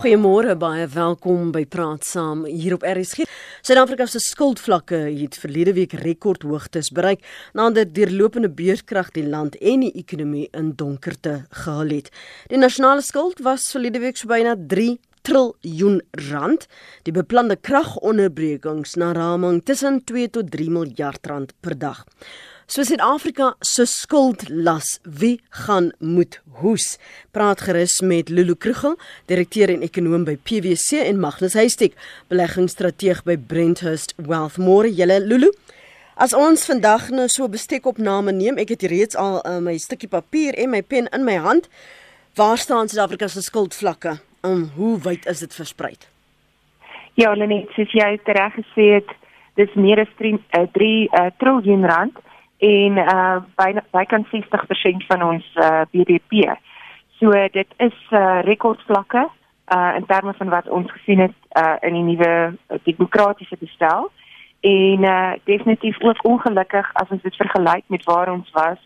Goeiemôre baie welkom by Praat Saam hier op RSG. Suid-Afrika se skuldvlakke het verlede week rekordhoogtes bereik nadat deurlopende beurskrag die land en die ekonomie in donkerte gehul het. Die nasionale skuld was verlede week so byna 3 triljoen rand. Die beplande kragonderbrekings na raming tussen 2 tot 3 miljard rand per dag. So Suid-Afrika se skuldlas, wie gaan moet hoes? Praat gerus met Lulu Krugel, direkteur en ekonom by PwC en Magnus Heistek, beleggingsstrateeg by Brenthurst Wealth. Môre julle Lulu. As ons vandag nou so bestekopname neem, ek het reeds al uh, my stukkie papier en my pen in my hand. Waar staan Suid-Afrika se skuldvlakke? En hoe wyd is dit versprei? Ja, Lenet, soos jy reg gesê het, dis meer as 3 uh, 3 uh, triljoen rand en uh byna bykans 60% van ons uh BDP. So dit is uh rekordvlakke uh in terme van wat ons gesien het uh in die nuwe demokratiese bestel en uh definitief ook ongelukkig as ons dit vergelyk met waar ons was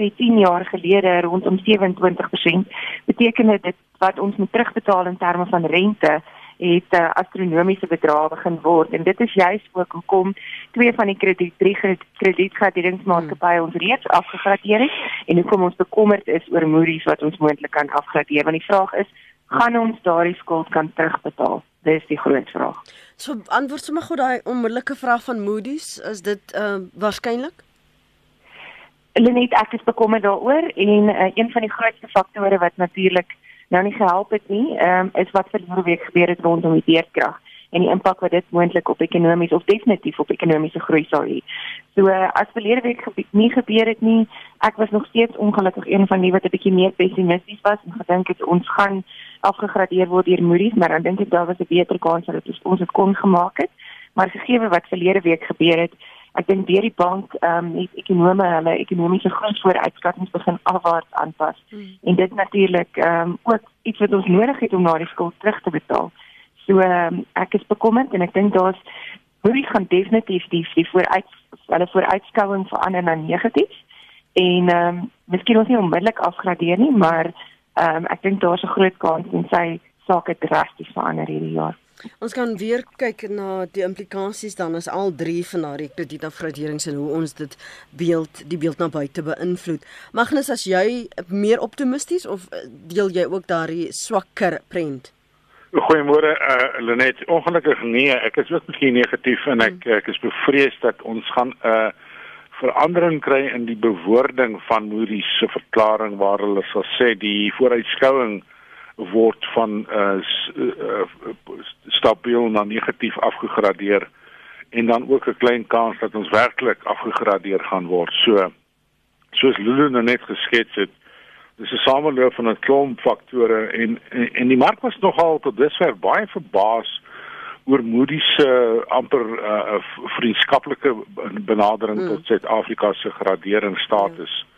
sê 10 jaar gelede rondom 27% beteken dit wat ons moet terugbetaal in terme van rente het uh, astronomiese bedrae begin word. En dit is juist ook hoekom twee van die krediet drie kredietgraderingsmaatskappye hmm. ons reeds afgegradeer het en hoekom ons bekommerd is oor Moody's wat ons moontlik kan afgradeer. Want die vraag is gaan ons daardie skuld kan terugbetaal? Dis die groot vraag. So antwoord sommer gou daai onmiddellike vraag van Moody's. Is dit uh, waarskynlik? Lenet ek is bekommerd daaroor en uh, een van die grootste faktore wat natuurlik nou nie gehelp het nie, ehm um, is wat verlede week gebeur het rondom die beerdkrag en die impak wat dit moontlik op ekonomies of definitief op ekonomiese groei sal hê. So uh, as verlede week gebe nie gebeur het nie, ek was nog steeds ongelukkig een van die wat 'n bietjie meer pessimisties was en gedink het ons gaan afgegradeer word deur Moody's, maar dan dink ek daar was 'n beter kans dat ons dit kon gemaak het. Maar gegee wat verlede week gebeur het, ek dink deur die bank ehm um, het ekonome hulle ekonomiese groeivoorskattinge begin afwaarts aanpas hmm. en dit natuurlik ehm um, ook iets wat ons nodig het om na die skuld terug te betaal. So um, ek is bekommerd en ek dink daar's hoe gaan definitief die die vooruit hulle vooruitskouing verander na negatief en ehm um, miskien ons nie onmiddellik afgradeer nie, maar ehm um, ek dink daar's 'n groot kans en sy sake drasties verander hierdie jaar. Ons kan weer kyk na die implikasies dan as al drie van daardie kredietafgraderings en hoe ons dit beeld die beeld na buite beïnvloed. Magnus, as jy meer optimisties of eh, deel jy ook daardie swakker prent? Goeiemôre uh, Lenet. Ongelukkig nee, ek is ook bietjie negatief en ek hmm. ek is bevrees dat ons gaan 'n uh, verandering kry in die bewoording van Moody's se verklaring waar hulle sal sê die vooruitskouing word van uh stabiel na negatief afgegradeer en dan ook 'n klein kans dat ons werklik afgegradeer gaan word. So soos Lulu nou net geskets het, dis 'n sameloop van 'n klomp faktore en, en en die mark was nogal tot dusver baie verbaas oor Moody's se uh, amper uh, vriendskaplike benadering mm. tot Suid-Afrika se graderingsstatus. Mm.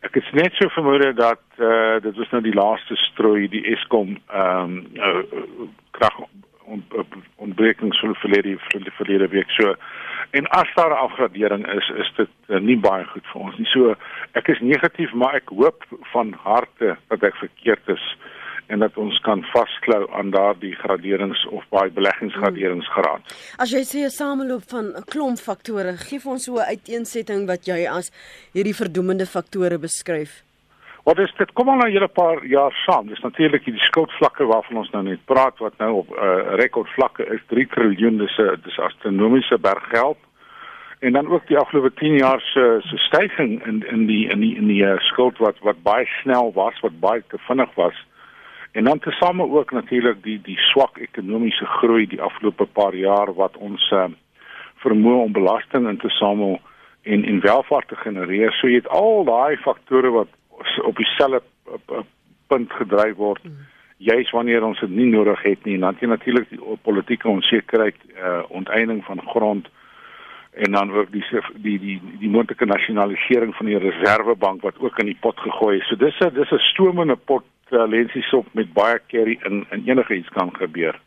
Ek het net so vermoed dat eh uh, dit was nou die laaste strooi die Eskom ehm um, uh, krag ontbrekings vir verlede vir verlede week so en as daar 'n afgradering is is dit uh, nie baie goed vir ons nie. So ek is negatief maar ek hoop van harte dat ek verkeerd is en dat ons kan vasklou aan daardie graderings of baie beleggingsgraderingsgraad. Hmm. As jy sê 'n sameloop van 'n klomp faktore, gee ons so 'n uiteensetting wat jy as hierdie verdoemende faktore beskryf. Wat is dit? Kom al nou hele paar jaar saam. Dis natuurlik die skuldvlakke waarvan ons nou net praat wat nou op 'n uh, rekordvlakke is 3 triljoen dis 'n dis astronomiese berg geld. En dan ook die afgelope 10 jaar se se stygings in in die in die in die uh, skuld wat wat baie snel was, wat baie te vinnig was. En dan tesame ook natuurlik die die swak ekonomiese groei die afgelope paar jaar wat ons uh, vermoë om belasting in te samel en en welvaart te genereer. So jy het al daai faktore wat op dieselfde uh, punt gedryf word. Mm. Juist wanneer ons dit nie nodig het nie. Dan het natuurlik die politieke onsekerheid, uh, onteiening van grond en dan ook die die die die moontlike nasionalisering van die reservebank wat ook in die pot gegooi is. So dis 'n dis 'n stomende pot uh, lensiesop met baie curry in in enige iets kan gebeur.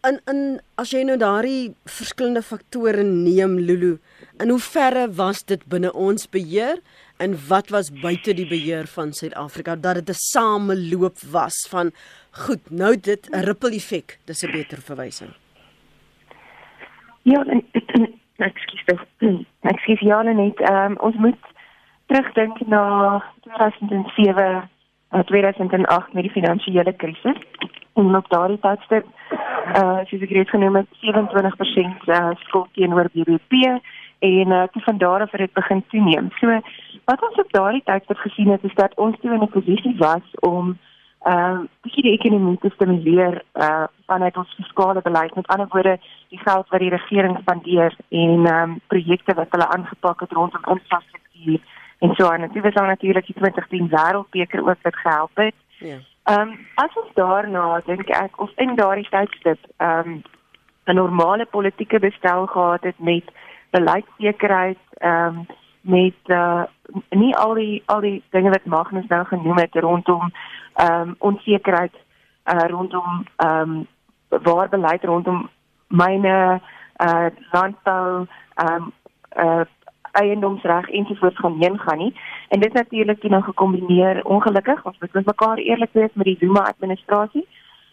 En en as jy nou daardie verskillende faktore neem Lulu, in hoe verre was dit binne ons beheer en wat was buite die beheer van Suid-Afrika dat dit 'n sameloop was van goed, nou dit 'n ripple effek. Dis 'n beter verwysing. Ja, en ekskuus tog. Ekskuus ja net. Um, ons moet terugdink na 2007 uh, 2008 met die finansiële krisis. En op daardie tydstip uh soos ek reeds genoem het 27% uh, skuld teenoor BBP en uh, toe van daar af het dit begin toeneem. So wat ons op daardie tydstip gesien het is dat ons toe in 'n posisie was om uh bietjie die ekonomie te stimuleer uh vanuit ons fiskale beleid. Met ander woorde, die geld wat die regering spandeer en ehm um, projekte wat hulle aangepak het rondom infrastruktuur en so aan. Dit was dan natuurlik die 2010 wêreldbeker ook wat gehelp het. Ja. Ehm um, as ons daarna dink ek of in daardie tydstip ehm um, 'n normale politieke bestel gehad het met beleidssekerheid ehm um, met uh nie al die al die dinge wat Magnus nou genoem het rondom ehm um, onsekerheid uh rondom ehm um, waar beleid rondom myne uh landbou ehm um, uh eiendomsreg ensovoorts gaan heen gaan nie. En dit natuurlik dan gekombineer ongelukkig ons moet mekaar eerlik wees met die Zuma administrasie.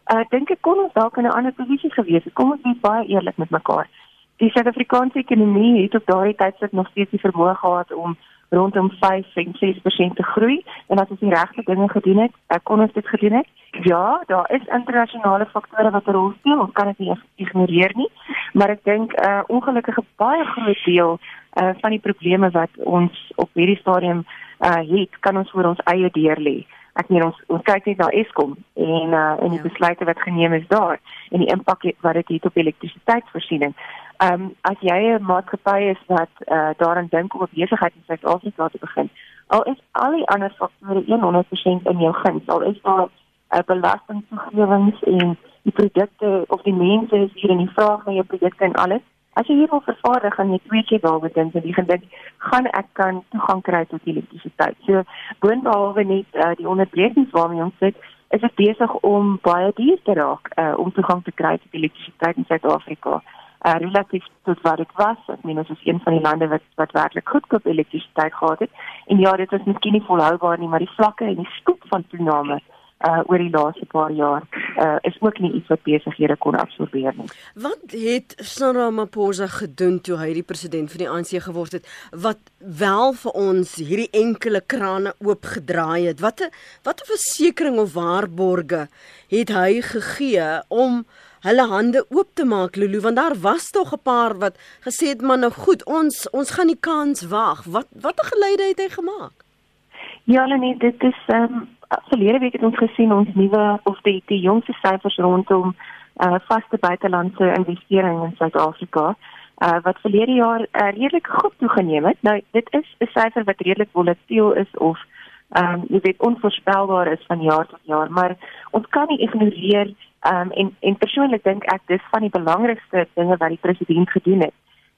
Uh, ek dink ek kon ons dalk in 'n ander posisie gewees het. Kom ons wees baie eerlik met mekaar. Die Suid-Afrikaanse ekonomie het op daardie tydstip nog steeds die vermoë gehad om rondom 5 en 6% te groei en as ons die regte dinge gedoen het, ek kon ons dit gedoen het. Ja, daar is internasionale faktore wat 'n rol speel, ons kan dit nie ignoreer nie, maar ek dink 'n uh, ongelukkige baie groot deel uh, van die probleme wat ons op hierdie stadium uh, het, kan ons voor ons eie deur lê. Ek meen ons ons kyk net na Eskom en uh, en die ja. besluite wat geneem is daar en die impak wat dit het op elektrisiteitsvoorsiening. Ehm um, as jy 'n maatskappy is wat uh, daaraan dink om 'n besigheid in Suid-Afrika te begin, al is al die ander faktore 100% in jou guns, al is daar 'n uh, belastingtoegewings en die produkte of die mense is hier in die vraag na jou produkte en alles. As jy hier wil vervaardig en jy twee keer daaroor dink en jy gedink gaan ek kan toegang kry tot elektrisiteit. So boonbehalwe net uh, die onderbrekings waarmee ons sit, is dit besig om baie duur te raak uh, om toegang te kry tot elektrisiteit in Suid-Afrika uh, relatief tot wat dit was. Ek meen ons is een van die lande wat wat werklik goedkoop elektrisiteit gehad het. En ja, dit is miskien nie volhoubaar nie, maar die vlakke en die stoep van toename uh oor die laaste paar jaar uh is ook nie iets wat besighede kon absorbeer nie. Wat het Cyril Ramaphosa gedoen toe hy die president van die ANC geword het wat wel vir ons hierdie enkele krane oopgedraai het? Watter watter versekerings of waarborge het hy gegee om hulle hande oop te maak Lulu want daar was tog 'n paar wat gesê het maar nou goed ons ons gaan die kans wag wat watter geleide het hy gemaak? Ja nee dit is ehm um, verlede week het ons gesien ons nuwe of die die jongste syfers rondom uh, vaste buitelandse investering in Suid-Afrika uh, wat verlede jaar uh, redelik goed toegeneem het. Nou dit is 'n syfer wat redelik volatiel is of ehm um, jy weet onvoorspelbaar is van jaar tot jaar maar ons kan nie ignoreer um, en en persoonlik dink ek dis van die belangrikste dinge wat die president gedoen het.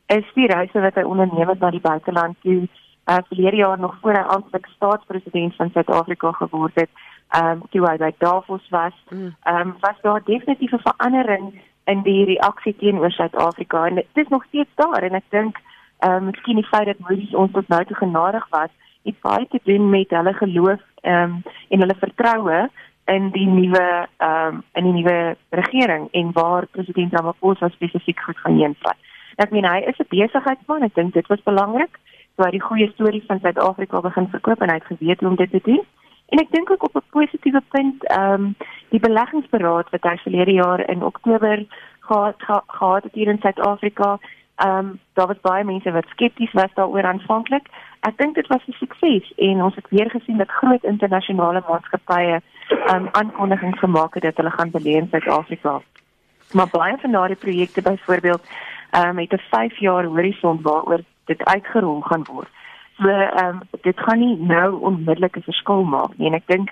Is die reise wat hy onderneem het na die buiteland toe. Uh verlede jaar nog voor hy amptelik staatspresident van Suid-Afrika geword het, ehm um, toe hy by Davos was, mm. ehm um, was daar definitief 'n verandering in die reaksie teenoor Suid-Afrika en dit is nog steeds daar en ek dink ehm um, miskien die feit dat Moody's ons tot nou toe genadig was, het baie te doen met hulle geloof ehm um, en hulle vertroue in die nuwe ehm um, in die nuwe regering en waar president Ramaphosa spesifiek goed gaan heenvat. Ek meen hy is 'n besigheidsman, ek dink dit was belangrik. So hy die goeie storie van Suid-Afrika begin verkoop en hy het geweet hoe om dit te doen. En ek dink ook op 'n positiewe punt, ehm um, die beleggingsberaad wat hy verlede jaar in Oktober gehad gehad het hier in Suid-Afrika, ehm um, daar was baie mense wat skepties was daaroor aanvanklik. Ek dink dit was 'n sukses en ons het weer gesien dat groot internasionale maatskappye um aankondigings gemaak het dat hulle gaan belê in Suid-Afrika. Maar baie van daardie projekte byvoorbeeld um het 'n 5 jaar horison waaroor dit uitgerol gaan word. So um dit gaan nie nou onmiddellik 'n verskil maak nie en ek dink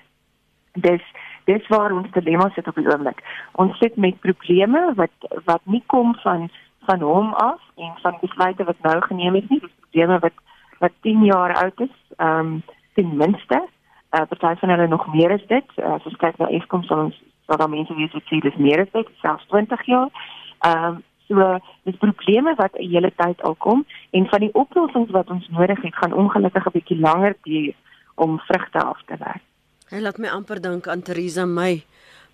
dis dis waar ons dilemma sit op die oomblik. Ons sit met probleme wat wat nie kom van van hom af en van besluite wat nou geneem is nie, probleme wat wat 10 jaar oud is, um ten minste uh, party van hulle nog meer as dit. Uh, as ons kyk na Eskom sal ons sal daar mense wees wat sê dis meer as dit, selfs 20 jaar. Ehm um, So dis probleme wat 'n hele tyd al kom en van die oplossings wat ons nodig het gaan ongelukkig 'n bietjie langer duur om vrugte af te werk. Hy laat my amper dink aan Theresa May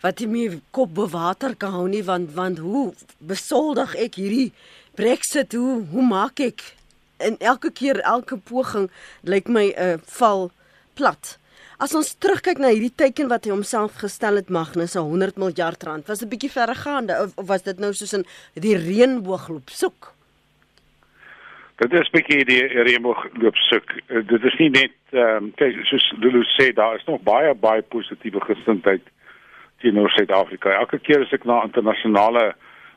wat my kop bo water kan hou nie want want hoe besoldig ek hierdie Brexit hoe hoe maak ek en elke keer elke poging lyk my 'n uh, val plat. As ons terugkyk na hierdie teiken wat hy homself gestel het Magnus 'n 100 miljard rand, was 'n bietjie verregaande of, of was dit nou soos in die reënboogloop soek? Dit is bietjie die reënboogloop soek. Uh, dit is nie net ehm um, kyk soos Lulu sê daar is nog baie baie positiewe gesindheid teenoor Suid-Afrika. Elke keer as ek na internasionale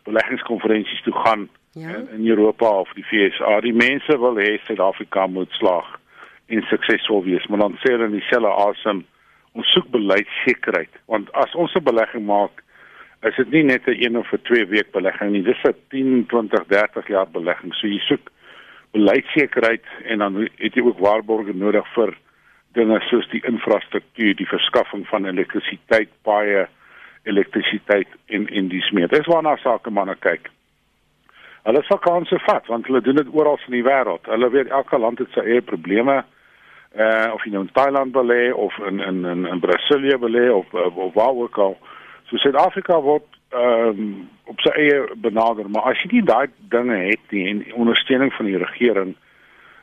beleggingskonferensies toe gaan ja? in, in Europa of die VSA, die mense wil hê Suid-Afrika moet slaag en suksesvol wees, maar dan sê hulle in dieselfde asem ons soek beleidsekerheid, want as ons 'n belegging maak, is dit nie net 'n een of 'n twee week belegging nie, dis 'n 10, 20, 30 jaar belegging. So jy soek beleidsekerheid en dan het jy ook waarborge nodig vir dinge soos die infrastruktuur, die verskaffing van elektrisiteit, baie elektrisiteit en en dis meer. Dis waarna sake manne kyk. Hulle sal kanse vat want hulle doen dit oral in die wêreld. Hulle weet elke land het sy eie probleme. Uh of jy nou in Thailand wil hê of in in in, in Brasilië wil hê of, of of waar ook al. So Suid-Afrika word ehm um, op sy eie benader, maar as jy nie daai dinge het nie en ondersteuning van die regering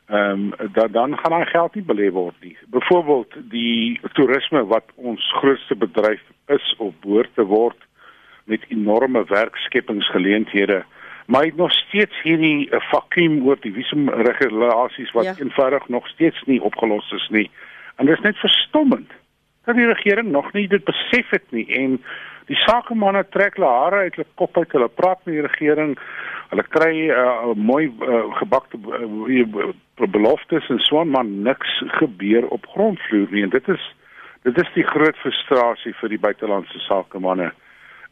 ehm um, dan dan gaan daai geld nie belê word nie. Byvoorbeeld die toerisme wat ons grootste bedryf is of behoort te word met enorme werkskepingsgeleenthede maar het nog steeds hierdie uh, vakuum oor die visumregulasies wat ja. eenvoudig nog steeds nie opgelos is nie. En dit is net verstommend dat die regering nog nie dit besef het nie en die sakemanne trek hulle hare uit hulle kop uit, hulle praat met die regering. Hulle kry 'n uh, mooi uh, gebakte uh, beloftes en so maar niks gebeur op grondvloer nie en dit is dit is die groot frustrasie vir die buitelandse sakemanne.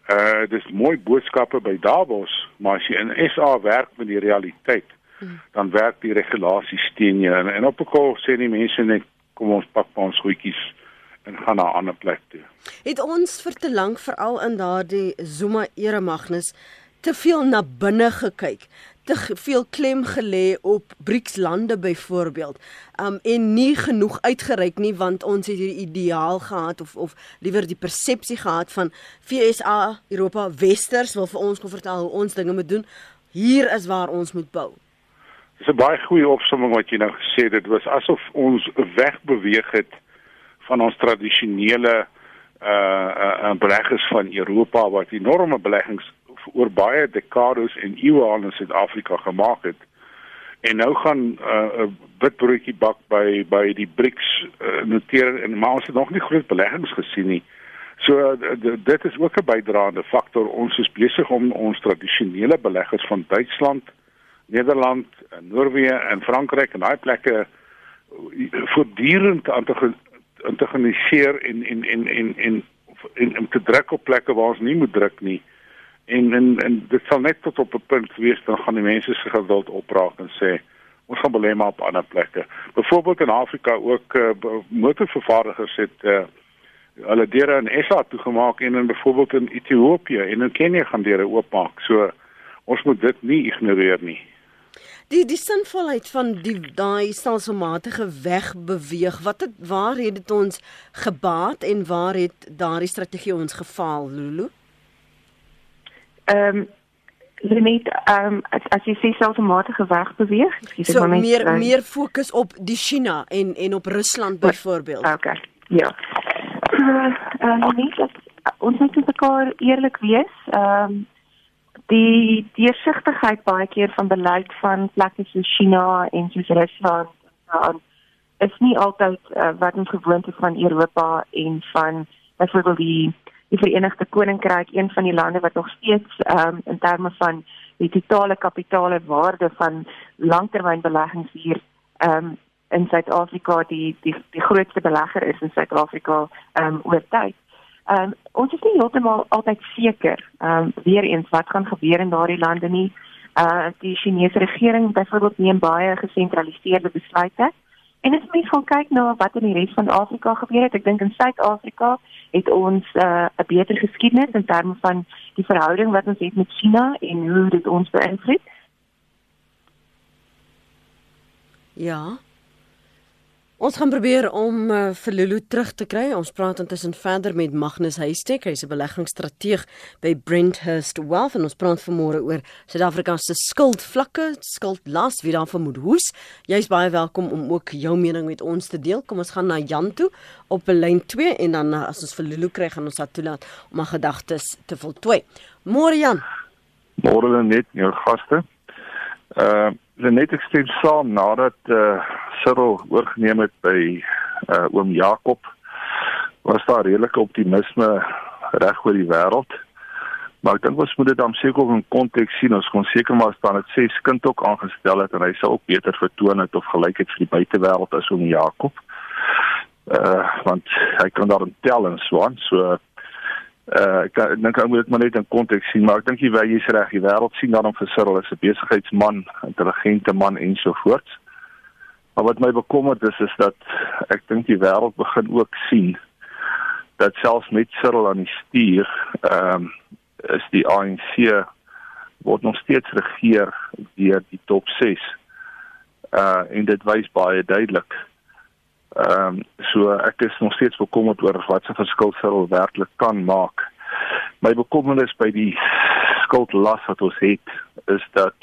Uh dis mooi boodskappe by Davos, maar as jy in SA werk met die realiteit, hmm. dan werk die regulasies teen jou en, en op 'n kol sê die mense net kom ons pak ons goedjies en gaan na 'n ander plek toe. Het ons vir te lank veral in daardie Zuma era Magnus te veel na binne gekyk te veel klem gelê op BRICS lande byvoorbeeld. Um en nie genoeg uitgereik nie want ons het hierdie ideaal gehad of of liewer die persepsie gehad van FSA Europa Westers wil vir ons kon vertel hoe ons dinge moet doen. Hier is waar ons moet bou. Dis 'n baie goeie opsomming wat jy nou gesê het. Dit was asof ons wegbeweeg het van ons tradisionele uh uh beleggers van Europa wat enorme beleggings oor baie dekades en eeue aan in Suid-Afrika gemaak het. En nou gaan 'n uh, witbroodjie bak by by die BRICS uh, notering en maar ons het nog nie groot beleggings gesien nie. So dit is ook 'n bydraende faktor. Ons is besig om ons tradisionele beleggers van Duitsland, Nederland, Noorwe en Frankryk en daai plekke voortdurend aan te integriseer en en en en en en om te druk op plekke waar ons nie moet druk nie en en en dit sal net tot op 'n punt wees dan gaan die mense se geduld opraak en sê ons gaan belê maar op ander plekke. Byvoorbeeld in Afrika ook uh, motorvervaardigers het uh, hulle deure in SA toegemaak en in byvoorbeeld in Ethiopië en in Kenia gaan deure oopmaak. So ons moet dit nie ignoreer nie. Die die sinvolheid van die daai stelselmatige wegbeweeg, wat het waar het dit ons gebaat en waar het daardie strategie ons gefaal, Lulu? Ehm um, net ehm um, as, as jy sê selfmatige weg beweeg, so maar meer uh, meer fokus op die China en en op Rusland byvoorbeeld. Okay. Ja. Uh, uh, net dat ons moet met mekaar eerlik wees. Ehm um, die deursigtigheid baie keer van beleid van plekke soos China en soos Rusland en is nie altyd uh, wat ons gewoond is van Europa en van byvoorbeeld die die Verenigde Koninkryk een van die lande wat nog steeds ehm um, in terme van die totale kapitale waarde van langtermynbeleggings hier ehm um, in Suid-Afrika die die die grootste belegger is in Suid-Afrika ehm um, oor tyd. Ehm um, ons is nie heeltemal altyd seker ehm um, weer eens wat gaan gebeur in daardie lande nie. Uh die Chinese regering byvoorbeeld neem baie gesentraliseerde besluite En as mens gaan kyk na wat in die res van Afrika gebeur het, ek dink in Suid-Afrika het ons uh, 'n uh, beter geskiedenis in terme van die verhouding wat ons het met China en hoe dit ons beïnvloed. Ja. Ons gaan probeer om uh, vir Lulu terug te kry. Ons praat intussen verder met Magnus Huystek. Hy's 'n beleggingsstrateeg by Brenthurst Wealth en ons praat vanmôre oor Suid-Afrika se skuldvlakke, skuldlas, wie daar vermoed hoes. Jy's baie welkom om ook jou mening met ons te deel. Kom ons gaan na Jan toe op lyn 2 en dan uh, as ons vir Lulu kry, gaan ons haar toelaat om haar gedagtes te voltooi. Môre Jan. Môre net jou gaste. Uh net ek stem saam nadat uh Cyril oorgeneem het by uh oom Jakob was daar redelike optimisme reg oor die wêreld. Maar ek dink ons moet dit dan seker in konteks sien. Ons kon seker maar staan dit sê skind ook aangestel het en hy sou ook beter vertoon het of gelykheid vir die buitewêreld as oom Jakob. Uh want hy kan daar tel en so aan. So uh ek dink ek moet dit maar net in konteks sien, maar ek dink jy jy is reg. Die wêreld sien dan om vir Cyril as 'n besigheidsman, intelligente man en so voort. Maar wat my bekommerd is is dat ek dink die wêreld begin ook sien dat selfs met Cyril aan die stuur, ehm um, is die ANC word nog steeds regeer deur die top 6. Uh en dit wys baie duidelik. Ehm um, so ek is nog steeds bekommerd oor wat se verskil Cyril werklik kan maak. My bekommernis by die skuldlas wat ons het is dat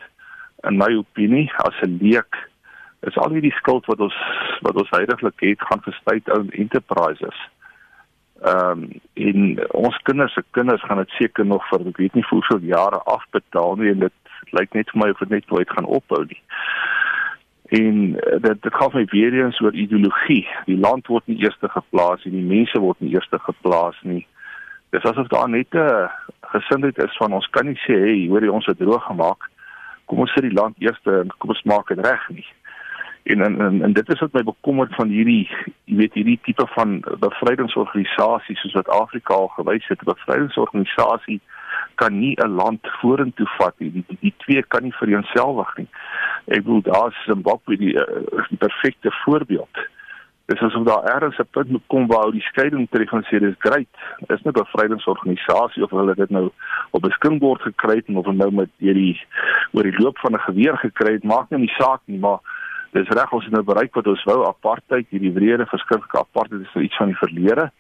in my opinie as 'n leek is al hierdie skuld wat ons wat ons heidaglik het gaan vir state-owned enterprises. Ehm um, en ons kinders se kinders gaan dit seker nog vir ek weet nie hoeveel jare afbetaal nie en dit lyk net vir my of dit net nooit gaan ophou nie. En eh, dit dit gaan my weer eens oor ideologie. Die land word nie eerste geplaas nie, die mense word nie eerste geplaas nie. Dis asof daar net 'n gesindheid is van ons kan nie sê hey, hoor jy ons het droog gemaak. Kom ons sit die land eerste en kom ons maak dit reg nie en en en, en dit is wat my bekommerd van hierdie jy weet hierdie tipe van bevrydingsorganisasies soos wat Afrika al gewys het 'n bevrydingsorganisasie kan nie 'n land vorentoe vat nie. Die, die, twee kan nie vereenselwig nie. Ek bedoel daar is Zimbabwe die, uh, die perfekte voorbeeld dis asof daar ergens 'n punt moet kom waar die skeiding tref en sê dis great. Is nie 'n bevrydingsorganisasie of hulle dit nou op 'n skingboord gekry het of nou met hierdie oor die loop van 'n geweer gekry het. Maak nie die saak nie maar dis reg ons het nou bereik wat ons wou. Apartheid hierdie wrede verskriklike apartheid is nou iets van die verlede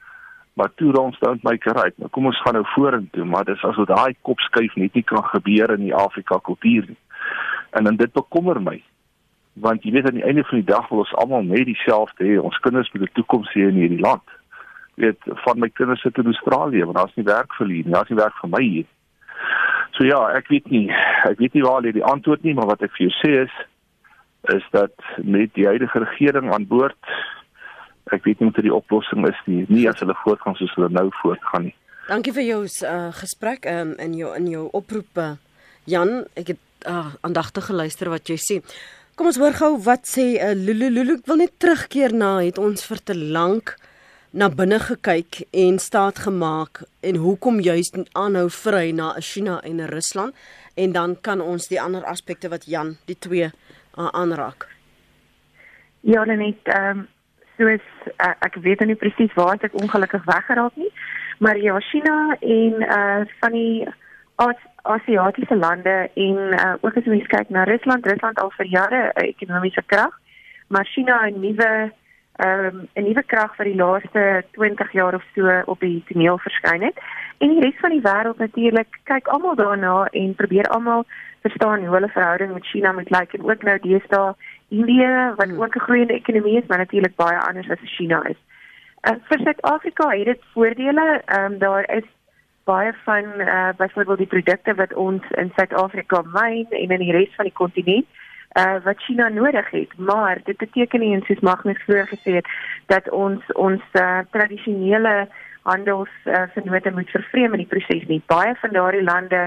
maar toe ons make it right nou kom ons gaan nou vorentoe maar dis asof daai kopskuif net nie kan gebeur in die Afrika kultuur nie. En dan dit bekommer my want jy weet aan die einde van die dag wil ons almal net dieselfde hê. Ons kinders moet 'n toekoms hê in hierdie land. Weet van my kinders sit in Australië want daar's nie werk vir hulle nie daar's nie werk vir my hier. So ja ek weet nie ek weet nie waar lê die antwoord nie maar wat ek vir jou sê is is dat met die huidige regering aan boord ek weet nie wat die oplossing is nie nie as hulle voortgaan soos hulle nou voortgaan nie. Dankie vir jou uh, gesprek um, in jou in jou oproep Jan ek het uh, aandagtig geluister wat jy sê. Kom ons hoor gou wat sê uh, Lulu Lulu ek wil net terugkeer na het ons vir te lank na binne gekyk en staat gemaak en hoekom juist aanhou vry na China en Rusland en dan kan ons die ander aspekte wat Jan die twee uh, aanraak? Ja, net ehm um, soos uh, ek weet nie presies waar ek ongelukkig weggeraak nie, maar ja, China en uh van die As Asiatiese lande en uh, ook as mens kyk na Rusland, Rusland al vir jare 'n ekonomiese krag, maar China 'n nuwe ehm um, 'n nuwe krag vir die laaste 20 jaar of so op die toneel verskyn het. En die res van die wêreld natuurlik kyk almal daarna en probeer almal verstaan hoe hulle verhouding met China moet lyk en ook nou deesdae Indië wat hmm. ook 'n groeiende ekonomie is, maar natuurlik baie anders as China is. Uh, vir Suid-Afrika het dit voordele. Ehm um, daar is baie van uh, byvoorbeeld die produkte wat ons in Suid-Afrika myn en in die res van die kontinent uh wat China nodig het maar dit beteken nie soos Magnus vroeër gesê het dat ons ons uh, tradisionele handels uh, vennote moet vervreem in die proses nie baie van daardie lande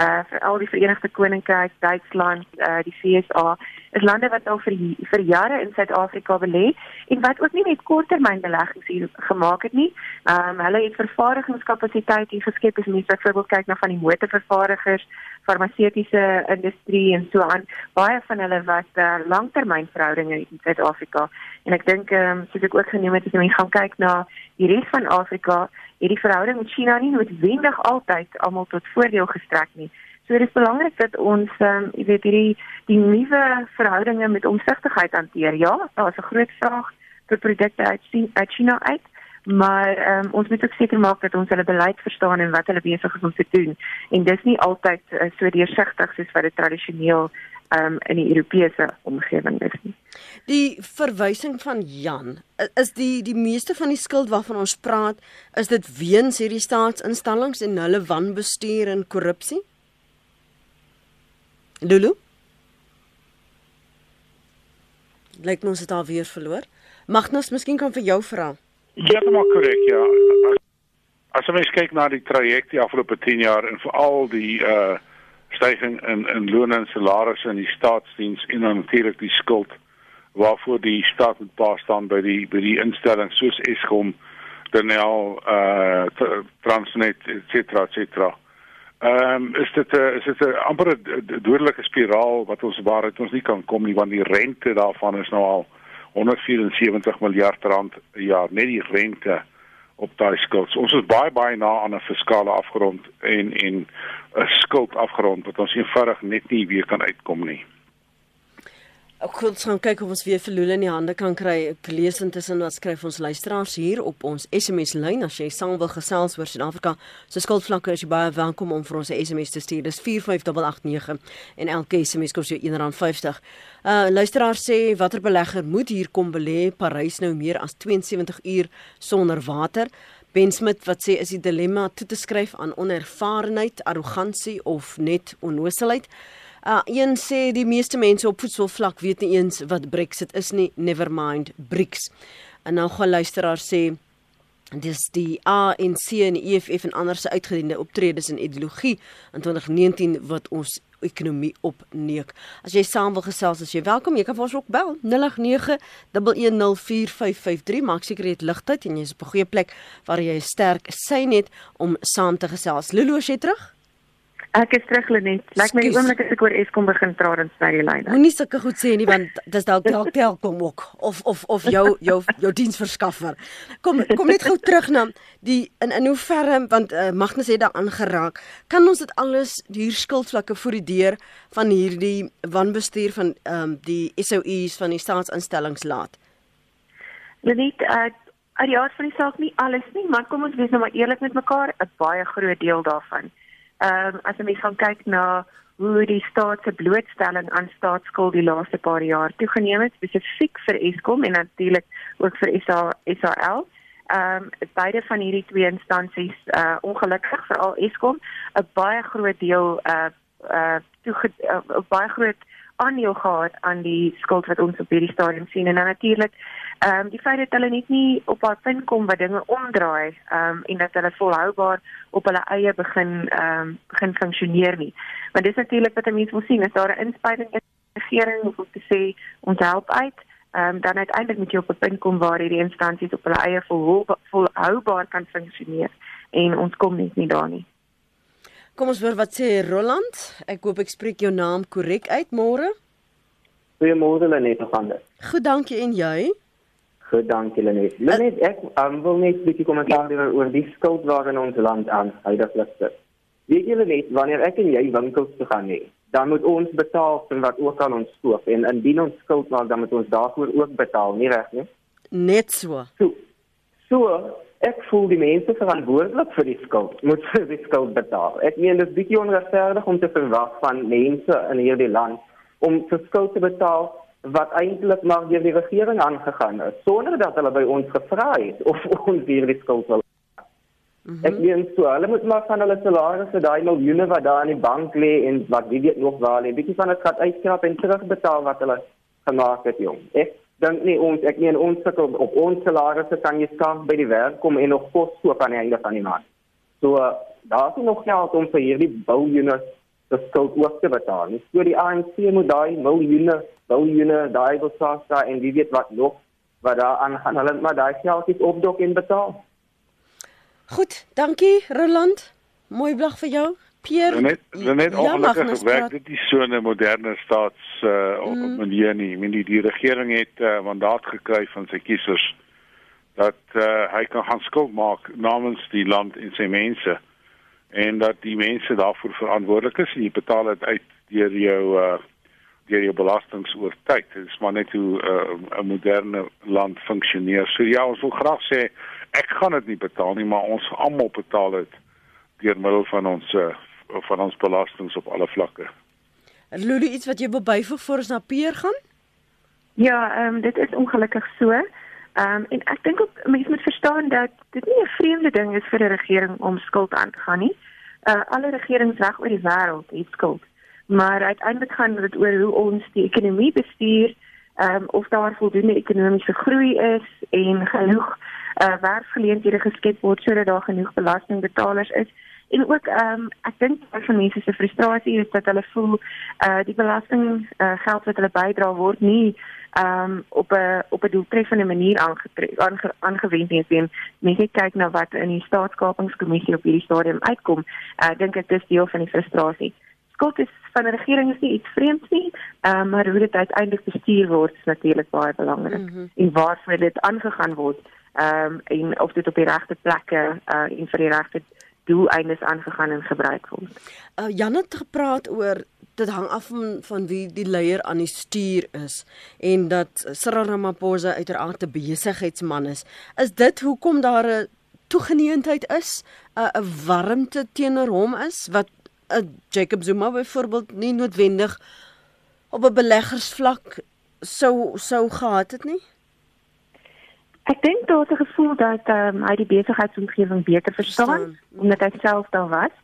uh vir al die Verenigde Koninkryk, Duitsland, uh die VSA is lande wat al vir vir jare in Suid-Afrika belê en wat ook nie net korttermynbeleggings hier gemaak het nie. Ehm um, hulle het vervaardigingskapasiteit hier geskep as mens byvoorbeeld kyk na van die motorvervaardigers, farmaseutiese industrie en so aan. Baie van hulle wat uh, langtermynverhoudinge in Suid-Afrika en ek dink ehm um, soos ek ook genoem het as jy gaan kyk na die res van Afrika, het die verhouding met China nie noodwendig altyd almal tot voordeel gestrek nie. So dit is belangrik dat ons ehm um, jy weet hierdie die nuwe verhoudinge met omsigtigheid hanteer. Ja, daar is 'n groot vraag vir produkte uit uit China uit, maar ehm um, ons moet ook seker maak dat ons hulle beleid verstaan en wat hulle besig is om te doen. En dis nie altyd uh, so deursigtig soos wat dit tradisioneel ehm um, in die Europese omgewing is nie. Die verwysing van Jan is die die meeste van die skuld waarvan ons praat, is dit weens hierdie staatsinstellings en hulle wanbestuur en korrupsie? Lulu? Lyk ons het al weer verloor. Magnus, miskien kan vir jou vra. Ja, maak korrek, ja. As ons kyk na die traject die afgelope 10 jaar en veral die uh stygings in in lone en salarisse in die staatsdiens en dan natuurlik die skuld waarvoor die staat moet pas staan by die by die instellings soos Eskom, Denel, uh Transnet, et cetera, et cetera. Ehm um, is dit 'n is dit 'n amper 'n dodelike spiraal wat ons waaruit ons nie kan kom nie want die rente daarvan is nou al 174 miljard rand per jaar net die rente op daai skuld. Ons is baie baie na aan 'n fiskale afgrond en en 'n skuld afgrond wat ons eenvoudig net nie weer kan uitkom nie. Ek wil gaan kyk of ons weer vir Lule in die hande kan kry. Ek lees intussen wat skryf ons luisteraars hier op ons SMS lyn as jy saam wil gesels oor Suid-Afrika. So skuldvlakke is jy baie welkom om vir ons 'n SMS te stuur. Dis 45889 en elke SMS kos jou R1.50. Uh luisteraar sê watter belegger moet hier kom belê? Parys nou meer as 72 uur sonder water. Ben Smit wat sê is die dilemma toe te skryf aan onervarenheid, arrogansie of net onnoosheid? Uh een sê die meeste mense op voedselvlak weet nie eens wat Brexit is nie, never mind BRICS. En nou gaan luisteraar sê dis die ANC en die EFF en ander se uitgediende optredes en ideologie in 2019 wat ons ekonomie opneek. As jy saam wil gesels, as jy welkom, jy kan ons ook bel 0891104553. Maak seker jy het ligtyd en jy's op 'n goeie plek waar jy 'n sterk sy net om saam te gesels. Lulu, as jy terug? Ek is terug Lenet. Lyk my die oomblik as ek oor Eskom begin praat en sny die lyne. Moenie sulke goed sê nie want dis dalk dalk telkom ook of of of jou jou jou diensverskaffer. Kom kom net gou terug na die in in hoe ver want uh, Magnus het daar aangeraak. Kan ons dit alles hier skuldvlakke voor die deur van hierdie wanbestuur van ehm um, die SOUs van die staatsinstellings laat? Lenet, uh, uit die aard van die saak nie alles nie, maar kom ons wees nou maar eerlik met mekaar, 'n baie groot deel daarvan ehm um, as jy gaan kyk na hoe die staat se blootstelling aan staatsskuld die laaste paar jaar toegeneem het spesifiek vir Eskom en natuurlik ook vir SA, SAL. Ehm um, beide van hierdie twee instansies uh ongelukkig veral Eskom 'n baie groot deel uh uh toe uh, baie groot aandeel gehad aan die skuld wat ons op hierdie stadium sien en natuurlik ehm um, die feit dat hulle net nie op haar punt kom wat dinge omdraai ehm um, en dat hulle volhoubaar op hulle eie begin ehm um, begin funksioneer nie. Want dis natuurlik wat 'n mens wil sien, is daar 'n inspuiting in die regering of om te sê ons help uit ehm um, dan uiteindelik moet jy op 'n punt kom waar hierdie instansies op hulle eie volhoubaar kan funksioneer en ons kom net nie daar nie. Kom ons hoor wat sê Roland. Ek hoop ek spreek jou naam korrek uit môre. Goeiemôre Lenet van der. Goed, dankie en jy? Goed, dankie Lenet. Lenet, ek um, wil net 'n bietjie kommentaar gee oor die skuld waarin ons land aan huidigelik sit. Weet julle net wanneer ek en jy winkels toe gaan nie, dan moet ons betaal vir wat ook al ons koop en indien ons skuld maak, dan moet ons daarvoor ook betaal, nie reg nie? Net so. So, so ek voel die mense verantwoordelik vir die skuld moet vir die skuld betaal. Ek meen dit is bietjie onregverdig om te verwag van mense in hierdie land om vir skuld te betaal wat eintlik maar deur die regering aangegaan is sonder dat hulle by ons gevra het of ons hierdie skuld wil. Mm -hmm. Ek meen so, hulle moet maar van hulle salarisse daai miljoene wat daar in die bank lê en wat wie weet nog waar lê, bietjie van dit gaan uitskraap en terugbetaal wat hulle gemaak het, jong. Ek dink nie ons ek meen ons sit op, ons salarisse kan jy skaam by die werk kom en nog kos koop aan die einde van die maand. So daar is nog geld om vir hierdie bouunits die skuld ook te betaal. Nie so die ANC moet daai miljoene, biljoene daai wil SASSA en wie weet wat nog wat daar aan gaan hulle maar daai geld is opdok en betaal. Goed, dankie Roland. Mooi blag vir jou. Pierre. Net net ja, ongelukkig werk dit nie so 'n moderne staats uh, mm. manier nie. Ek die, die regering het 'n uh, mandaat gekry van sy kiesers dat uh, hy kan gaan skuld maak namens die land en sy mense en dat die mense daarvoor verantwoordelik is en jy betaal dit uit deur jou uh, deur jou belastings oor tyd. Dit is maar net hoe 'n uh, moderne land funksioneer. So ja, ons wil graag sê ek gaan dit nie betaal nie, maar ons almal betaal dit deur middel van ons uh, van ons belastings op alle vlakke. Lulu iets wat jy wil byvoeg voor ons na Peer gaan? Ja, ehm um, dit is ongelukkig so. Ehm um, en ek dink ook mense moet verstaan dat dit nie 'n vreemde ding is vir 'n regering om skuld aan te gaan nie. Uh alle regerings reg oor die wêreld het skuld. Maar uiteindelik gaan dit oor hoe ons die ekonomie bestuur, ehm um, of daar voldoende ekonomiese groei is en genoeg uh werkgeleenthede geskep word sodat daar genoeg belastingbetalers is En ook ehm um, ek dink baie van mense se frustrasie is dat hulle voel uh die belasting uh, geld wat hulle bydra word nie um, op 'n op 'n doeltreffende manier aange, aangewend nie. En mense kyk na wat in die staatskapingskommissie op hierdie stadium uitkom. Uh, ek dink dit is deel van die frustrasie. Skuld is van 'n regering is nie iets vreemds nie, uh, maar hoe dit uiteindelik bestuur word is natuurlik baie belangrik. Mm -hmm. En waarvoor dit aangegaan word ehm um, en of dit op die regte plekke uh en vir die regte doeleindes aangegaan en gebruik word. Uh, Jan het gepraat oor dit hang af van van wie die leier aan die stuur is en dat Cyril Ramaphosa uiteraard 'n besigheidsman is. Is dit hoekom daar 'n toegeneentheid is, 'n 'n warmte teenoor hom is wat 'n Jacob Zuma byvoorbeeld nie noodwendig op 'n beleggersvlak sou sou gehad het nie? Ek dink daar's 'n gevoel dat um, hy die besigheidsomgewing beter verstaan, verstaan. omdat hy self daar was.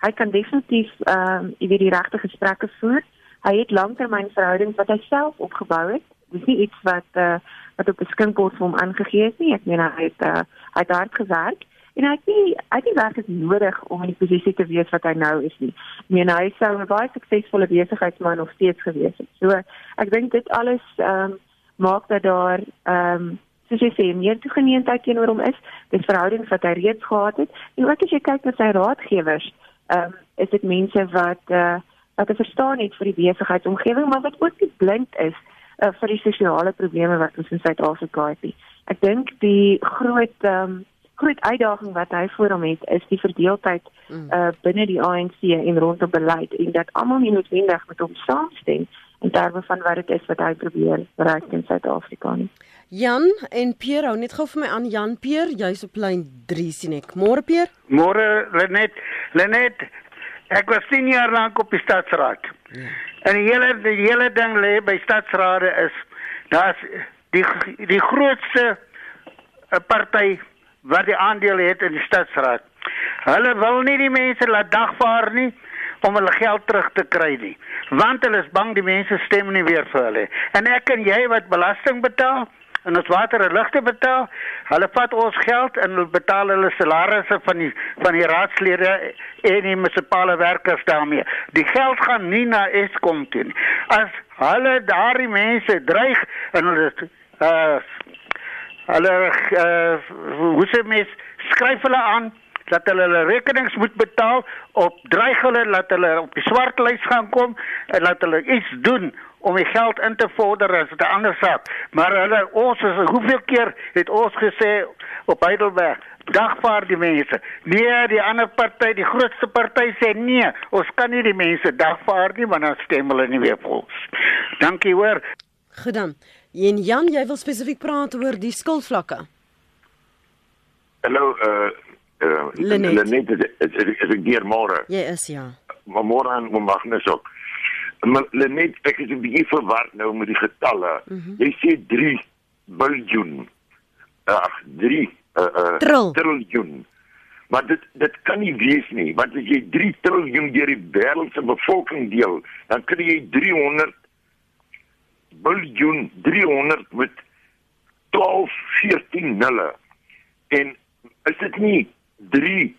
Hy kan definitief ehm um, die regte gesprekke voer. Hy het langtermynverhoudings wat hy self opgebou het. Dis nie iets wat uh, wat op beskikbaar vir hom aangegee is nie. Ek meen hy het uh, hy het hard gewerk en hy het nie hy het nie werklik nodig om in die posisie te wees wat hy nou is nie. Ek meen hy sou 'n baie suksesvolle besigheidsman nog steeds gewees het. So ek dink dit alles ehm um, maak dat daar ehm um, soos jy sê, meer toegeneentheid teenoor hom is, dis verhoudings wat hy reeds gehad het. En ook as jy kyk na sy raadgewers, ehm um, is dit mense wat uh, wat verstaan het vir die besigheidsomgewing, maar wat ook nie blind is uh, vir die sosiale probleme wat ons in Suid-Afrika het nie. Ek dink die groot ehm um, groot uitdaging wat hy voor hom het is die verdeeldheid uh binne die ANC en rondom beleid en dat almal nie noodwendig met hom saamstem in terme van wat dit is wat hy probeer bereik in Suid-Afrika nie. Jan en Pier, hou net gou vir my aan Jan Pier, jy's op lyn 3 sien ek. Môre Pier? Môre Lenet. Lenet, ek was 10 jaar lank op die stadsraad. Ja. En die hele die hele ding lê by stadsrade is daar's die die grootste eh, party wat die aandeel het in die stadsraad. Hulle wil nie die mense laat dagvaar nie om hulle geld terug te kry nie, want hulle is bang die mense stem nie weer vir hulle. En ek en jy wat belasting betaal, en ons water en ligte betaal. Hulle vat ons geld en hulle betaal hulle salarisse van die van die raadslede en die munisipale werkers daarmee. Die geld gaan nie na Eskom toe nie. As hulle daardie mense dreig en hulle uh hulle uh hoe se mes skryf hulle aan dat hulle hulle rekenings moet betaal op dreig hulle dat hulle op die swart lys gaan kom en dat hulle iets doen om die geld in te vorder as 'n ander saak. Maar hulle ons is hoeveel keer het ons gesê op Heidelberg dagvaar die mense. Nee, die ander party, die grootste party sê nee, ons kan nie die mense dagvaar nie want dan stem hulle nie weer vir ons. Dankie hoor. Goed dan. En Jan, jy wil spesifiek praat oor die skuldvlakke. Hallo, uh uh Lenet, is dit hier môre? Ja, is ja. Maar môre aan Magnus ook. Maar net ek is 'n bietjie verward nou met die getalle. Mm -hmm. Jy sê 3 biljoen. Ag, 3 uh uh triljoen. Maar dit dit kan nie wees nie, want as jy 3 triljoen deur die wêreld se bevolking deel, dan kry jy 300 biljoen 300 met 12 14 nulle. En is dit nie 3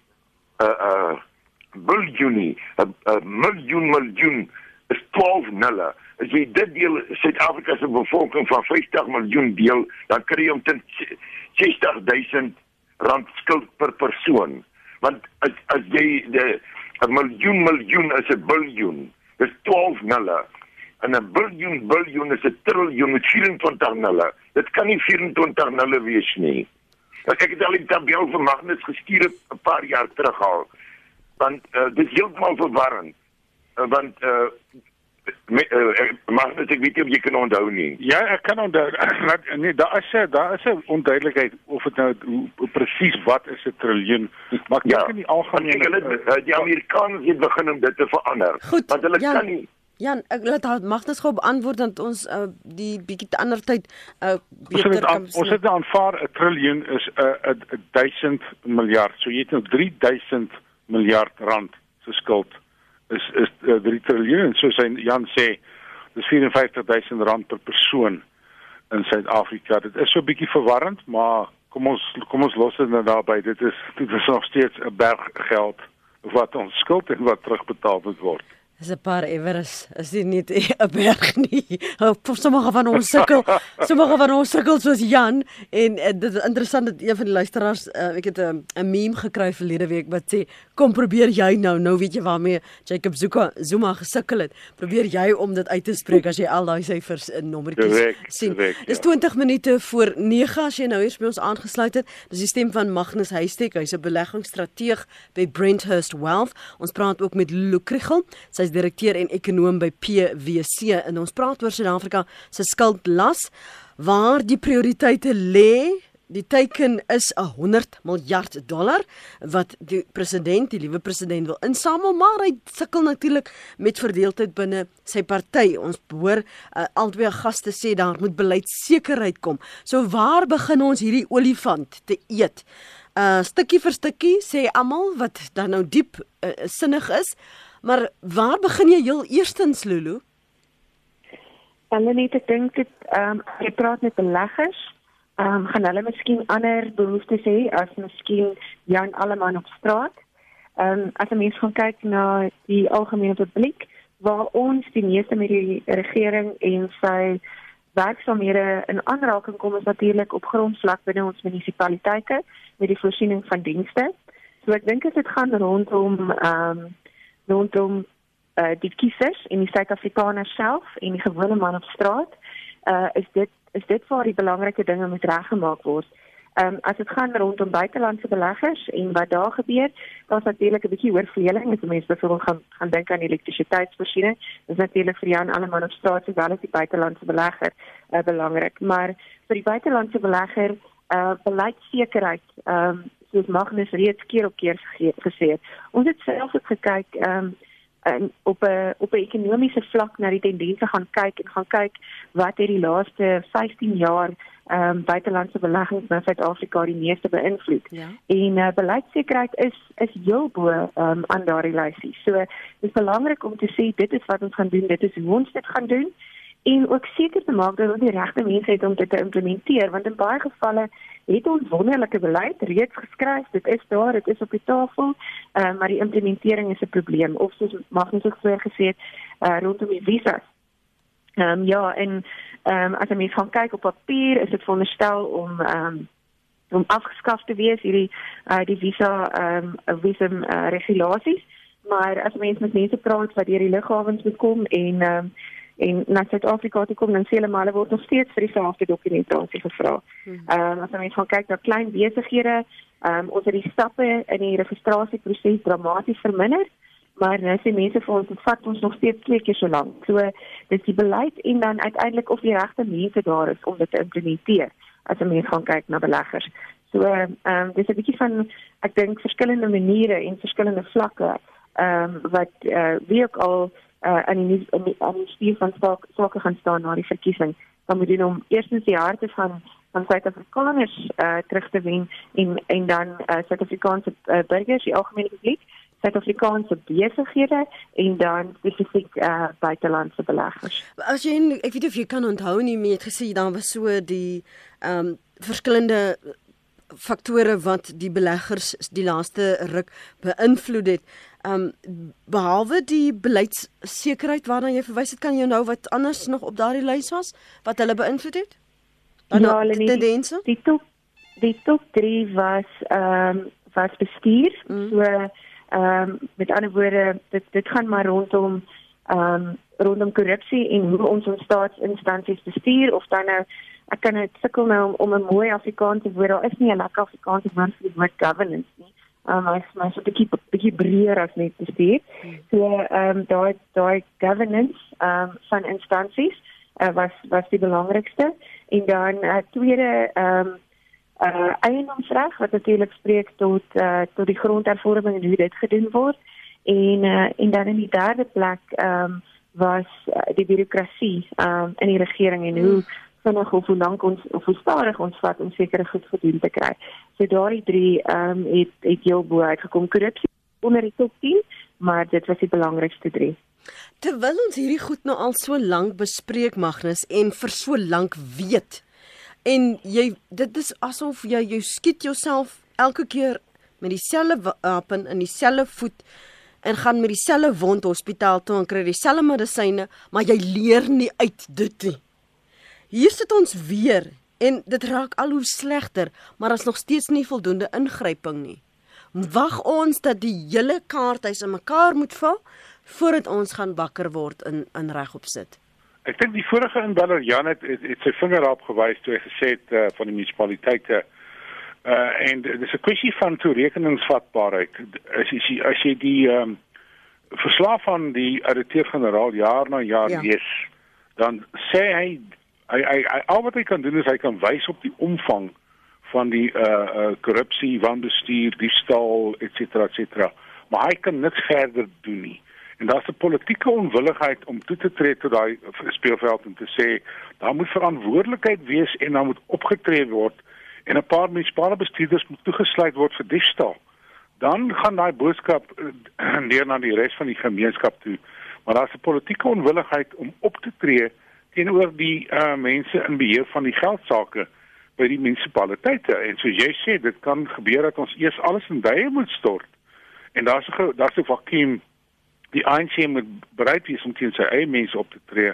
uh uh biljoen nie. 'n miljoen miljoen is 12 nulle. As jy dit deel Suid-Afrika se bevolking van 50 miljoen deel, dan kry jy omtrent 60 000 rand skuld per persoon. Want as as jy 'n miljoen miljoen is 'n biljoen. Dis 12 nulle. En 'n biljoen biljoen is 'n triljoen met 24 nulle. Dit kan nie 24 nulle wees nie. Ek het al die tabel vir Magnus gestuur 'n paar jaar terug al. Want uh, dit is heeltemal verwarrend. Uh, want uh, uh, Magnus ek weet nie of jy kan onthou nie. Ja, ek kan onthou. nee, daar is daar is 'n onduidelikheid of dit nou presies wat is 'n triljoen, maar ek ja, dink in die algemeen hulle die Amerikaners het begin om dit te verander. Goed, want hulle Jan, kan nie Jan, ek laat Magnus gou beantwoord dat ons uh, die bietjie te ander tyd uh, beter kan Ons het aanvaar 'n triljoen is 'n uh, 1000 miljard. So jy het nou 3000 miljard rand se skuld is is uh, 3 triljoen soos hy Jan sê dis 54000 rand per persoon in Suid-Afrika. Dit is so 'n bietjie verwarrend, maar kom ons kom ons los dit nou daarby. Dit is dit is nog steeds 'n berg geld wat ons skuld en wat terugbetaal moet word. Dis 'n paar Everest. Is dit nie 'n berg nie? Sommige van ons sukkel, sommige van ons sukkel soos Jan en, en dit is interessant dat een van die luisteraars, uh, ek het 'n 'n meme gekry verlede week wat sê, "Kom probeer jy nou, nou weet jy waarmee Jacob Zuma Zuma gesukkel het. Probeer jy om dit uit te spreek as jy al daai syfers in nommertjies sien." Correct, dis 20 ja. minute voor 9 as jy nou hier by ons aangesluit het. Dis die stem van Magnus Huystek. Hy's 'n beleggingsstrateeg by Brenthurst Wealth. Ons praat ook met Lukrigel. Sy's direkteur en ekonoom by PwC en ons praat oor Suid-Afrika se skuldlas waar die prioriteite lê. Die teiken is 'n 100 miljard dollar wat die president, die liewe president wil insamel, maar hy sukkel natuurlik met verdeeldheid binne sy party. Ons hoor uh, albei gaste sê daar moet beleidsekerheid kom. So waar begin ons hierdie olifant te eet? Uh stukkie vir stukkie sê almal wat dan nou diep uh, sinnig is. Maar waar begin jy heel eerstens Lulu? Hulle net ek dink dit ehm um, jy praat met beleggers, ehm um, gaan hulle miskien ander behoeftes hê as miskien Jan Alleman op straat. Ehm um, as 'n mens gaan kyk na die algemene publiek waar ons die meeste met die regering en sy werksamehede in aanraking kom is natuurlik op grondvlak binne ons munisipaliteite met die voorsiening van dienste. So ek dink dit gaan rondom ehm um, rondom uh, die kiesers en die Suid-Afrikaners self en die gewone man op straat, uh, is dit is dit waar die belangrike dinge moet reggemaak word. Ehm um, as dit gaan rondom buitelandse beleggers en wat daar gebeur, daar's natuurlik 'n bietjie oorvleeling, as mense byvoorbeeld gaan gaan dink aan elektrisiteitsvoorsiening. Dit is natuurlik vir Jan Alleman op straat sowel as die buitelandse belegger uh, belangrik, maar vir die buitelandse belegger uh beleidsekerheid ehm um, soos Magnus reeds keer op keer gesê het. Ons het self ook gekyk ehm um, en op 'n op 'n ekonomiese vlak na die tendense gaan kyk en gaan kyk wat het die laaste 15 jaar ehm um, buitelandse beleggings in Suid-Afrika die meeste beïnvloed. Ja. En uh, beleidsekerheid is is heel bo ehm um, aan daardie lysie. So dit is belangrik om te sê dit is wat ons gaan doen, dit is hoe ons dit gaan doen en ook seker te maak dat ons die regte mense het om dit te implementeer want in baie gevalle het ons wonderlike beleid reeds geskryf. Dit is daar dit is op die tafel uh, maar die implementering is 'n probleem. Of soos Magnus ook vroeër gesê het uh, rondom die visas. Ehm um, ja en ehm um, as jy mens gaan kyk op papier is dit veronderstel om ehm um, om afgeskaf te wees hierdie uh, die visa ehm um, visum uh, regulasies. Maar as mense met mense praat wat deur die lughawens bekom en ehm um, en na Suid-Afrika toe kom dan sê hulle maar hulle word nog steeds vir dieselfde dokumentasie gevra. Hmm. Ehm um, as ons gaan kyk na klein besighede, ehm um, ons het die stappe in die registrasieproses dramaties verminder, maar nou sê mense vir ons dit vat ons nog steeds twee keer so lank. So dis die beleid en dan uiteindelik of die regte mense daar is om dit te implementeer as ons mens gaan kyk na beleggers. So ehm um, dis 'n bietjie van ek dink verskillende maniere en verskillende vlakke ehm um, wat eh uh, wie ook al uh, in die in die, in die stuur van sake sake gaan staan na die verkiesing dan moet jy om eerstens die harte van van Suid-Afrikaners uh, terug te wen en en dan uh, Suid-Afrikaanse uh, burgers die algemene publiek Suid-Afrikaanse besighede en dan spesifiek uh, buitelandse beleggers. As jy ek weet of jy kan onthou nie meer het gesê dan was so die ehm um, verskillende faktore wat die beleggers die laaste ruk beïnvloed het. Ehm um, behalwe die beleidssekerheid waarna jy verwys het, kan jy nou wat anders nog op daardie lys was wat hulle beïnvloed het? Dan ja, die tendense? Die top die top 3 was ehm um, was bestuur. Mm. So ehm um, met ander woorde, dit dit gaan maar rondom ehm um, rondom korrupsie en hoe ons ons staatsinstansies bestuur of dan nou ek kan dit sukkel nou om, om 'n mooi Afrikaanse woord. Daar is nie 'n lekker Afrikaanse woord vir die woord governance. Um, maar maar so 'n bietjie bietjie breër as net bestuur. So ehm um, daai daai governance ehm um, van instansies uh, was was die belangrikste en dan uh, tweede ehm um, uh eiendomsreg wat natuurlik spreek tot uh tot die grondhervorming en hoe dit gedoen word en uh en dan in die derde plek ehm um, was uh, die bureaukrasie ehm um, in die regering en hoe vinnig of hoe lank ons of hoe stadig ons vat om sekere goed gedoen te kry. So daardie drie ehm um, het het heel bo uitgekom korrupsie onder die top 10, maar dit was die belangrikste drie. Terwyl ons hierdie goed nou al so lank bespreek Magnus en vir so lank weet en jy dit is asof jy jou skiet jouself elke keer met dieselfde wapen in dieselfde voet en gaan met dieselfde wond hospitaal toe en kry dieselfde medisyne maar jy leer nie uit dit nie. Hier sit ons weer en dit raak al hoe slegter, maar as nog steeds nie voldoende ingryping nie. Wag ons dat die hele kaarthuis in mekaar moet val voordat ons gaan wakker word in in regop sit. Ek dink die vorige inbeller Jan het, het, het sy vinger op gewys toe hy gesê het uh, van die munisipaliteite uh en dis 'n kwessie van toerekeningsvatbaarheid. As jy as jy die ehm um, verslaaf van die auditeer-generaal jaar na jaar ja. lees, dan sê hy hy hy, hy al wat hy kan doen is hy kan wys op die omvang van die uh uh korrupsie, wanbestuur, diefstal, et cetera, et cetera. Maar hy kan niks verder doen nie. En daar's 'n politieke onwilligheid om toe te tree tot daai speelveld en te sê daar moet verantwoordelikheid wees en dan moet opgetree word en 'n paar munisipale bestuurders moet toegesluit word vir diefstal. Dan gaan daai boodskap neer na die res van die gemeenskap toe. Maar daar's 'n politieke onwilligheid om op te tree teenoor die uh, mense in beheer van die geldsaake by die munisipaliteite. En soos jy sê, dit kan gebeur dat ons eers alles in duie moet stort. En daar's 'n daar's 'n vakuum die ANC moet bereid wees om teen sy eie mense op te tree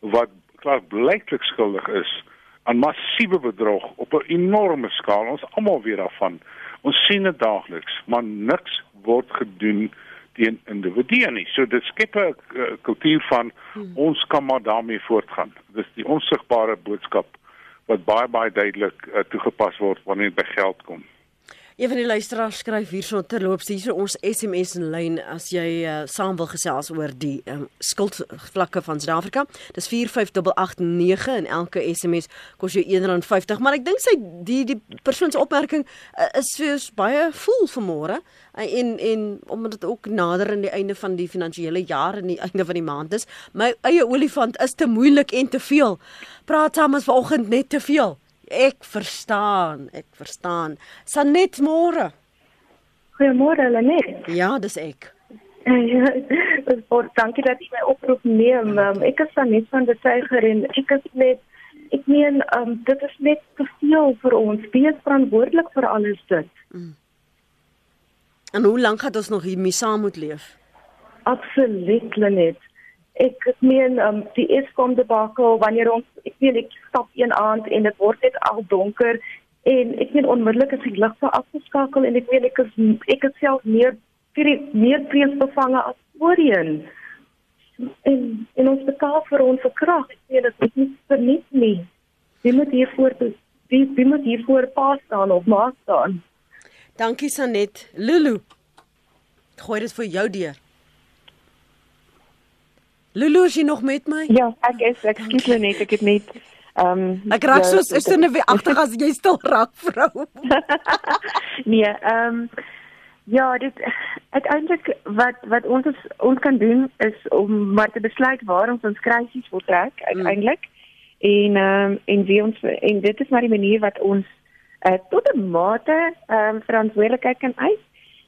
wat klaar blyklik skuldig is aan massiewe bedrog op 'n enorme skaal. Ons almal weet daarvan. Ons sien dit daagliks, maar niks word gedoen teen individue nie. So dit skep 'n kultuur van hmm. ons kan maar daarmee voortgaan. Dis die onsigbare boodskap wat baie baie duidelik uh, toegepas word wanneer dit by geld kom. Een van die luisteraars skryf hierso terloops hierso ons SMS in lyn as jy uh, saam wil gesels oor die um, skuldvlakke van Suid-Afrika. Dis 45889 en elke SMS kos jou R1.50, maar ek dink sy die die persoon se opmerking uh, is soos baie voel vanmôre uh, en en omdat dit ook nader aan die einde van die finansiële jaar en die einde van die maand is. My eie olifant is te moeilik en te veel. Praat Thomas vanoggend net te veel. Ek verstaan, ek verstaan. Sanet môre. Goeiemôre Lenet. Ja, dis ek. Dis baie dankie dat jy my oproep neem. Um, ek is Sanet van die Tyger en ek is net ek meen um, dit is net te veel vir ons. Wie is verantwoordelik vir alles dit? Mm. En hoe lank gaan ons nog hiermee saam moet leef? Absoluut Lenet ek meen um, die Eskom debakel wanneer ons ek weet ek stap een aand en dit word net al donker en ek meen onmiddellik as die ligte afgeskakel en ek weet ek is ek het self meer meer vreesbevange as voorheen. En en ons betaal vir ons krag ek weet dit is niks nie. Wie moet hiervoor wie, wie moet hiervoor pas staan of maak staan? Dankie Sanet. Lulu gooi dit vir jou deur Lulu, is jy nog met my? Ja, ek is. Ek skiet net, ek het net ehm um, Ek raak so is dit net agter as jy stil raak, vrou. nee, ehm um, ja, dit uiteindelik wat wat ons is, ons kan doen is om maar te besluit waar ons ons krisis wil trek uiteindelik. Mm. En ehm um, en wie ons en dit is maar die manier wat ons uh, tot 'n mate ehm um, verantwoordelikheid kan eis.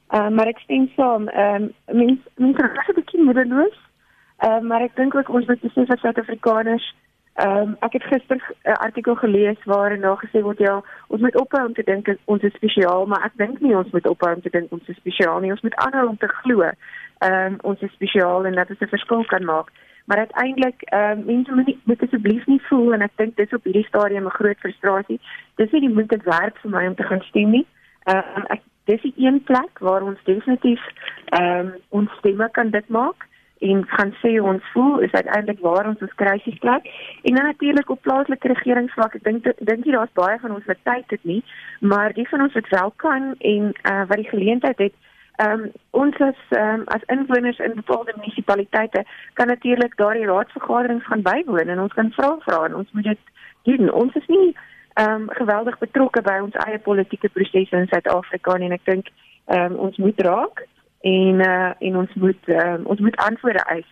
Ehm uh, maar ek stem saam, ehm um, mens mens raak 'n bietjie moedeloos Uh, maar ek dink ook ons moet besef as Suid-Afrikaners Ehm um, ek het gister 'n artikel gelees waarin daar gesê word ja, ons moet ophou om te dink ons is spesiaal, maar ek dink nie ons moet ophou om te dink ons is spesiaal nie. Ons moet aanhou om te glo ehm um, ons is spesiaal en dat ons 'n verskil kan maak. Maar uiteindelik ehm um, mense moet nie moet asseblief nie voel en ek dink dis op hierdie stadium 'n groot frustrasie. Dis nie die moeite werd vir my om te gaan stem nie. Ehm um, ek dis die een plek waar ons definitief ehm um, ons stemme kan dit maak en gaan sê ons voel is uiteindelik waar ons ons krisis plek en dan natuurlik op plaaslike regeringsvlak ek dink dink jy daar's baie van ons wat tyd het nie maar die van ons wat wel kan en uh, wat die geleentheid het ehm um, ons as um, as inwoners in bepaalde munisipaliteite kan natuurlik daardie raadsvergaderings gaan bywoon en ons kan vra vra en ons moet dit doen. Ons is nie ehm um, geweldig betrokke by ons eie politieke prosesse in Suid-Afrika en ek dink ehm um, ons moet raak en uh, en ons moet um, ons moet antwoorde eis.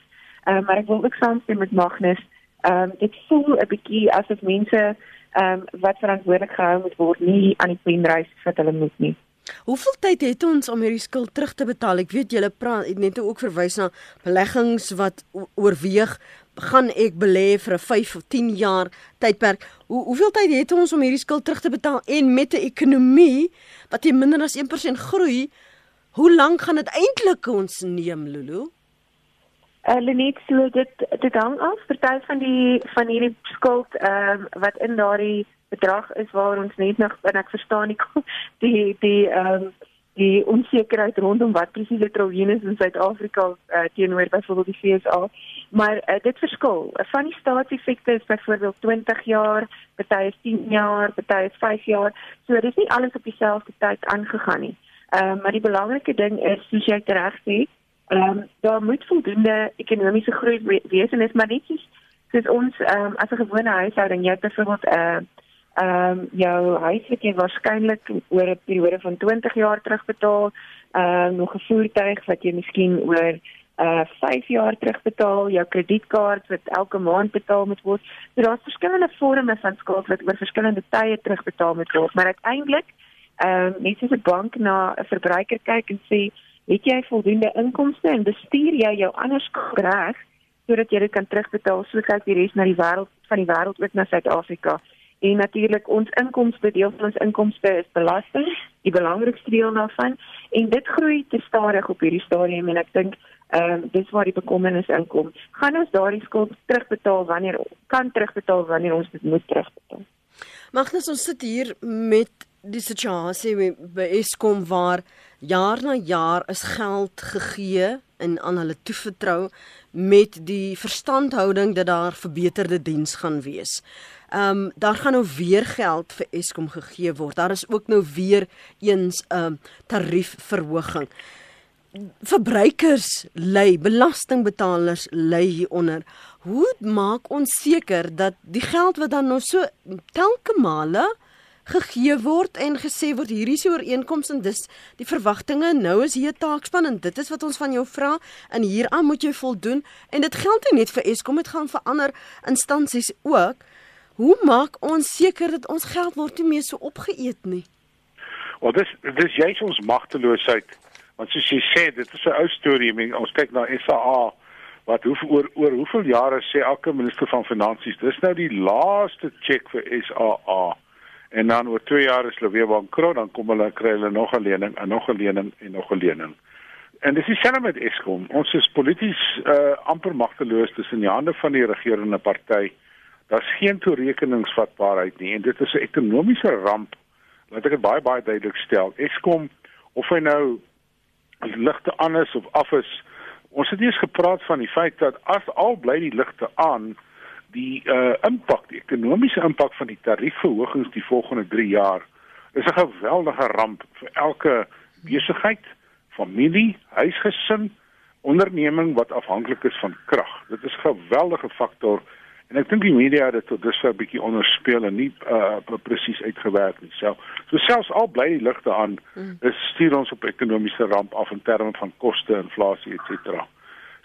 Um, maar ek wil ook saamstem met Magnus. Ehm um, dit voel 'n bietjie asof mense ehm um, wat verantwoordelik gehou moet word nie aan die penreis wat hulle moet nie. Hoeveel tyd het ons om hierdie skuld terug te betaal? Ek weet julle praat net ook verwys na beleggings wat oorweeg gaan ek belê vir 'n 5 of 10 jaar tydperk. Hoe hoeveel tyd het ons om hierdie skuld terug te betaal en met 'n ekonomie wat teen minder as 1% groei? Hoe lank gaan dit eintlik ons neem, Lulu? Uh, Lenet, so dit dit hang af party van die van hierdie skuld ehm uh, wat in daardie bedrag is waar ons net nog en ek verstaan nie die die ehm um, die onsekerheid rondom wat presies die triljoen is in Suid-Afrika uh, teenoor byvoorbeeld die FSA. Maar uh, dit verskil. Van die staatseffekte is byvoorbeeld 20 jaar, party is 10 jaar, party is 5 jaar. So dis nie alles op dieselfde tyd aangegaan nie. Ehm um, maar die belangrike ding is soos jy reg sê, ehm um, daar moet voldoende ekonomiese groei wees en is maar net soos, soos ons ehm um, as 'n gewone huishouding, jy het byvoorbeeld 'n uh, ehm um, jou huishouding waarskynlik oor 'n periode van 20 jaar terugbetaal, ehm um, nog 'n voertuig wat jy miskien oor uh 5 jaar terugbetaal, jou kredietkaart wat elke maand betaal moet word. So daar's verskillende vorme van skuld wat oor verskillende tye terugbetaal moet word, maar uiteindelik ehm net soos 'n bank na 'n verbruiker kyk en sê, het jy voldoende inkomste en bestuur jy jou anders reg sodat jy dit kan terugbetaal soos kyk die res na die wêreld van die wêreld ook na Suid-Afrika. En natuurlik ons inkomste deel van ons inkomste is belasting, die belangrikste deel daarvan en dit groei te stadig op hierdie stadium en ek dink ehm um, dis waar die bekommernis inkom. Gaan ons daardie skuld terugbetaal wanneer kan terugbetaal wanneer ons dit moet terugbetaal? Magnus ons sit hier met die situasie by Eskom waar jaar na jaar is geld gegee en aan hulle toevertrou met die verstandhouding dat daar verbeterde diens gaan wees. Ehm um, daar gaan nou weer geld vir Eskom gegee word. Daar is ook nou weer eens 'n um, tariefverhoging. Verbruikers ly, belastingbetalers ly hieronder. Hoe maak ons seker dat die geld wat dan nou so telke male gegee word en gesê word hierdie is die ooreenkoms en dis die verwagtinge. Nou is hier 'n taakspan en dit is wat ons van jou vra en hieraan moet jy voldoen. En dit geld nie net vir Eskom dit gaan vir ander instansies ook. Hoe maak ons seker dat ons geld word nie meer so opgeëet nie? Wel dis dis jy's ons magteloosheid. Want soos jy sê dit is 'n ou storie. Men ons kyk na SAA wat hoe oor oor hoeveel jare sê elke minister van finansies dis nou die laaste check vir SAA en dan oor 2 jaar is hulle weer bankrot, dan kom hulle kry hulle nog 'n lening en nog 'n lening en nog 'n lening. En dis dieselfde met Eskom. Ons is polities uh amper magteloos tussen die hande van die regerende party. Daar's geen toerekeningsvatbaarheid nie en dit is 'n ekonomiese ramp. Laat ek dit baie baie duidelik stel. Eskom of hy nou ligte aan is of af is, ons het nie eens gepraat van die feit dat as al bly die ligte aan, die uh impak, die ekonomiese impak van die tariefverhogings die volgende 3 jaar is 'n geweldige ramp vir elke besigheid, familie, huisgesin, onderneming wat afhanklik is van krag. Dit is 'n geweldige faktor en ek dink die media het dit tot dusver 'n bietjie onderspeel en nie uh presies uitgewerk nie. Self, so selfs al bly die ligte aan, mm. is stuur ons op ekonomiese ramp af in terme van koste, inflasie cetera.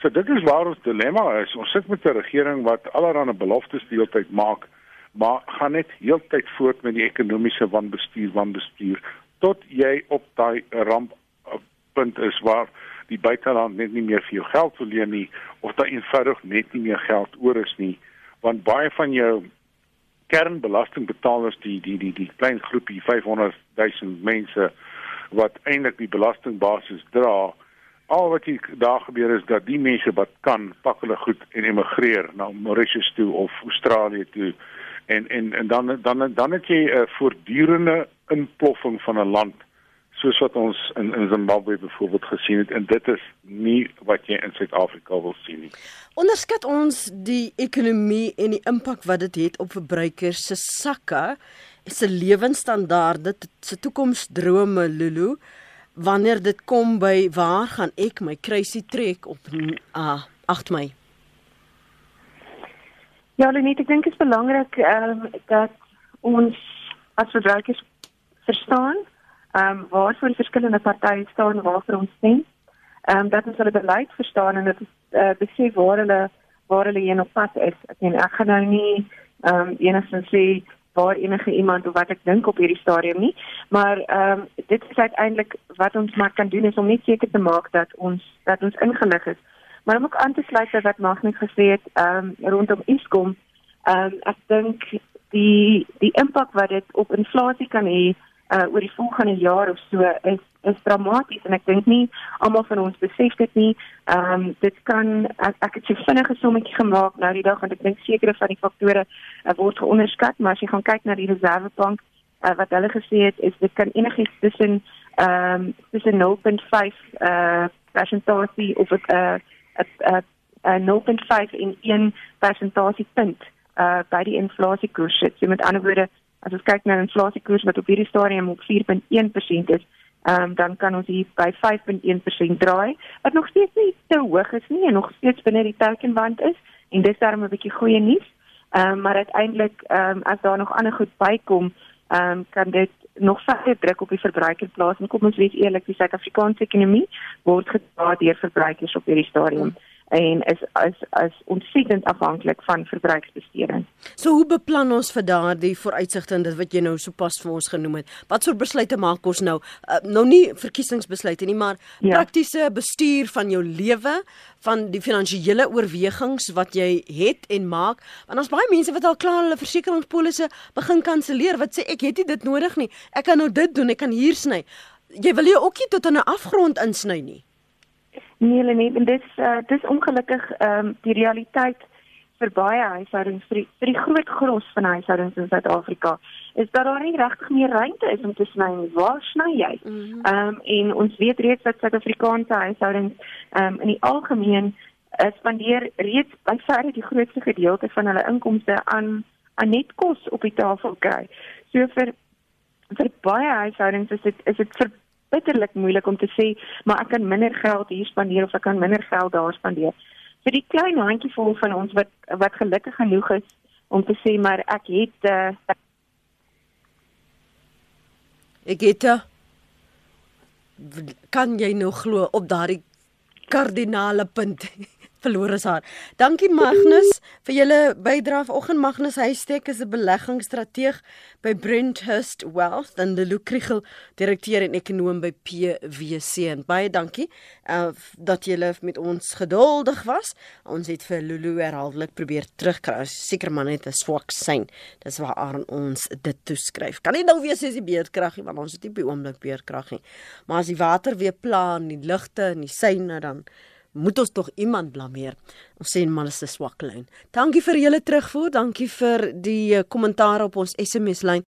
So dit is waar ons dilemma is. Ons sit met 'n regering wat allerlei beloftes die hele tyd maak, maar gaan net heeltyd voort met die ekonomiese wanbestuur, wanbestuur tot jy op daai ramp punt is waar die buiteland net nie meer vir jou geld wil leen nie of daar eenvoudig net nie meer geld oor is nie want baie van jou kernbelastingbetalers die die die die klein groepie 500 000 mense wat eintlik die belastingbasis dra al wat hier daar gebeur is dat die mense wat kan pak hulle goed en emigreer na Mauritius toe of Australië toe. En en en dan dan dan het jy 'n voortdurende inploffing van 'n land soos wat ons in in Zimbabwe byvoorbeeld gesien het. En dit is nie wat jy in Suid-Afrika wil sien nie. Onderskat ons die ekonomie en die impak wat dit het op verbruikers se sakke, se lewensstandaarde, se toekomsdrome Lulu wanneer dit kom by waar gaan ek my kruisie trek op uh, 8 Mei? Ja, Lenet, ek dink dit is belangrik ehm um, dat ons as verbruikers verstaan ehm um, waarvoor die verskillende partye staan en waarvoor ons stem. Ehm um, dat ons hulle beleid verstaan en dit is uh, besef waar hulle waar hulle heen op pad is. Ek meen ek gaan nou nie ehm um, enigstens sê waar enige iemand of wat ek dink op hierdie stadium nie, maar ehm um, dit is uiteindelik wat ons maar kan doen is om net seker te maak dat ons dat ons ingelig is. Maar om ook aan te sluit by wat Magnet gesê het ehm um, rondom Eskom, ehm um, ek dink die die impak wat dit op inflasie kan hê uh oor die volgende jaar of so is is dramaties en ek dink nie almal van ons besef dit nie. Ehm um, dit kan ek, ek het so vinnige sommetjie gemaak nou die dag want ek dink sekere van die faktore uh, word geonderskat, maar as jy gaan kyk na die Reservebank uh, wat hulle gesê het is dit kan enigiets tussen ehm um, tussen 0.5 uh persentasie of 'n uh 'n uh, 0.5 in 1 persentasiepunt uh by die inflasiekoers sit. So met ander woorde As ons kyk na inflasiekoers wat op hierdie stadium op 4.1% is, um, dan kan ons hier by 5.1% draai, wat nog steeds nie te hoog is nie en nog steeds binne die teikenwand is en dis daarom 'n bietjie goeie nuus. Ehm um, maar uiteindelik ehm um, as daar nog ander goed bykom, ehm um, kan dit nog verder druk op die verbruiker plaas en kom ons wees eerlik, die Suid-Afrikaanse ekonomie word gedra deur verbruikers op hierdie stadium. Hmm en is is is ontsettend afhanklik van verbruiksbesteding. So hoe beplan ons vir daardie vooruitsigte en dit wat jy nou sopas vir ons genoem het? Wat soort besluite maak ons nou? Uh, nou nie verkiesingsbesluite nie, maar ja. praktiese bestuur van jou lewe, van die finansiële oorwegings wat jy het en maak. Want ons baie mense wat al klaar hulle versekeringspolisse begin kanselleer wat sê ek het nie dit nodig nie. Ek kan nou dit doen, ek kan hier sny. Jy wil jy ook nie tot aan 'n afgrond insny nie. Nee, nee, en dit is uh, dit is ongelukkig ehm um, die realiteit vir baie huishoudings vir die, vir die groot gros van huishoudings in Suid-Afrika is dat daar nie regtig meer ruimte is om te sny nie. Waar sny jy? Mhm. Ehm mm um, en ons weet reeds dat Suid-Afrikaanse huishoudings ehm um, in die algemeen uh, spandeer reeds by verre die grootste gedeelte van hulle inkomste aan aan net kos op die tafel kry. So vir vir baie huishoudings is dit is dit vir bitterlik moeilik om te sê, maar ek kan minder geld hier spandeer of ek kan minder geld daar spandeer. Vir die klein handjievol van ons wat wat gelukkig genoeg is om te sê maar ek het uh, ek het uh, kan jy nog glo op daardie kardinale punt verloor is haar. Dankie Magnus vir julle bydrae vanoggend. Magnus Huystek is 'n beleggingsstrateeg by Brenthurst Wealth en die Lukrigel direkteur en ekonom by PwC. En baie dankie uh, dat julle met ons geduldig was. Ons het vir Lulu herhaaldelik probeer terugkry. Seker man het 'n swak sein. Dis waar aan ons dit toeskryf. Kan nie nou weer sê die beerdkrag nie, want ons het nie by oomblik beerdkrag nie. Maar as die water weer pla en die ligte en die syne dan moet ons tog iemand blameer. Ons sê man is 'n swak lyn. Dankie vir julle terugvoer, dankie vir die eh, kommentaar op ons SMS lyn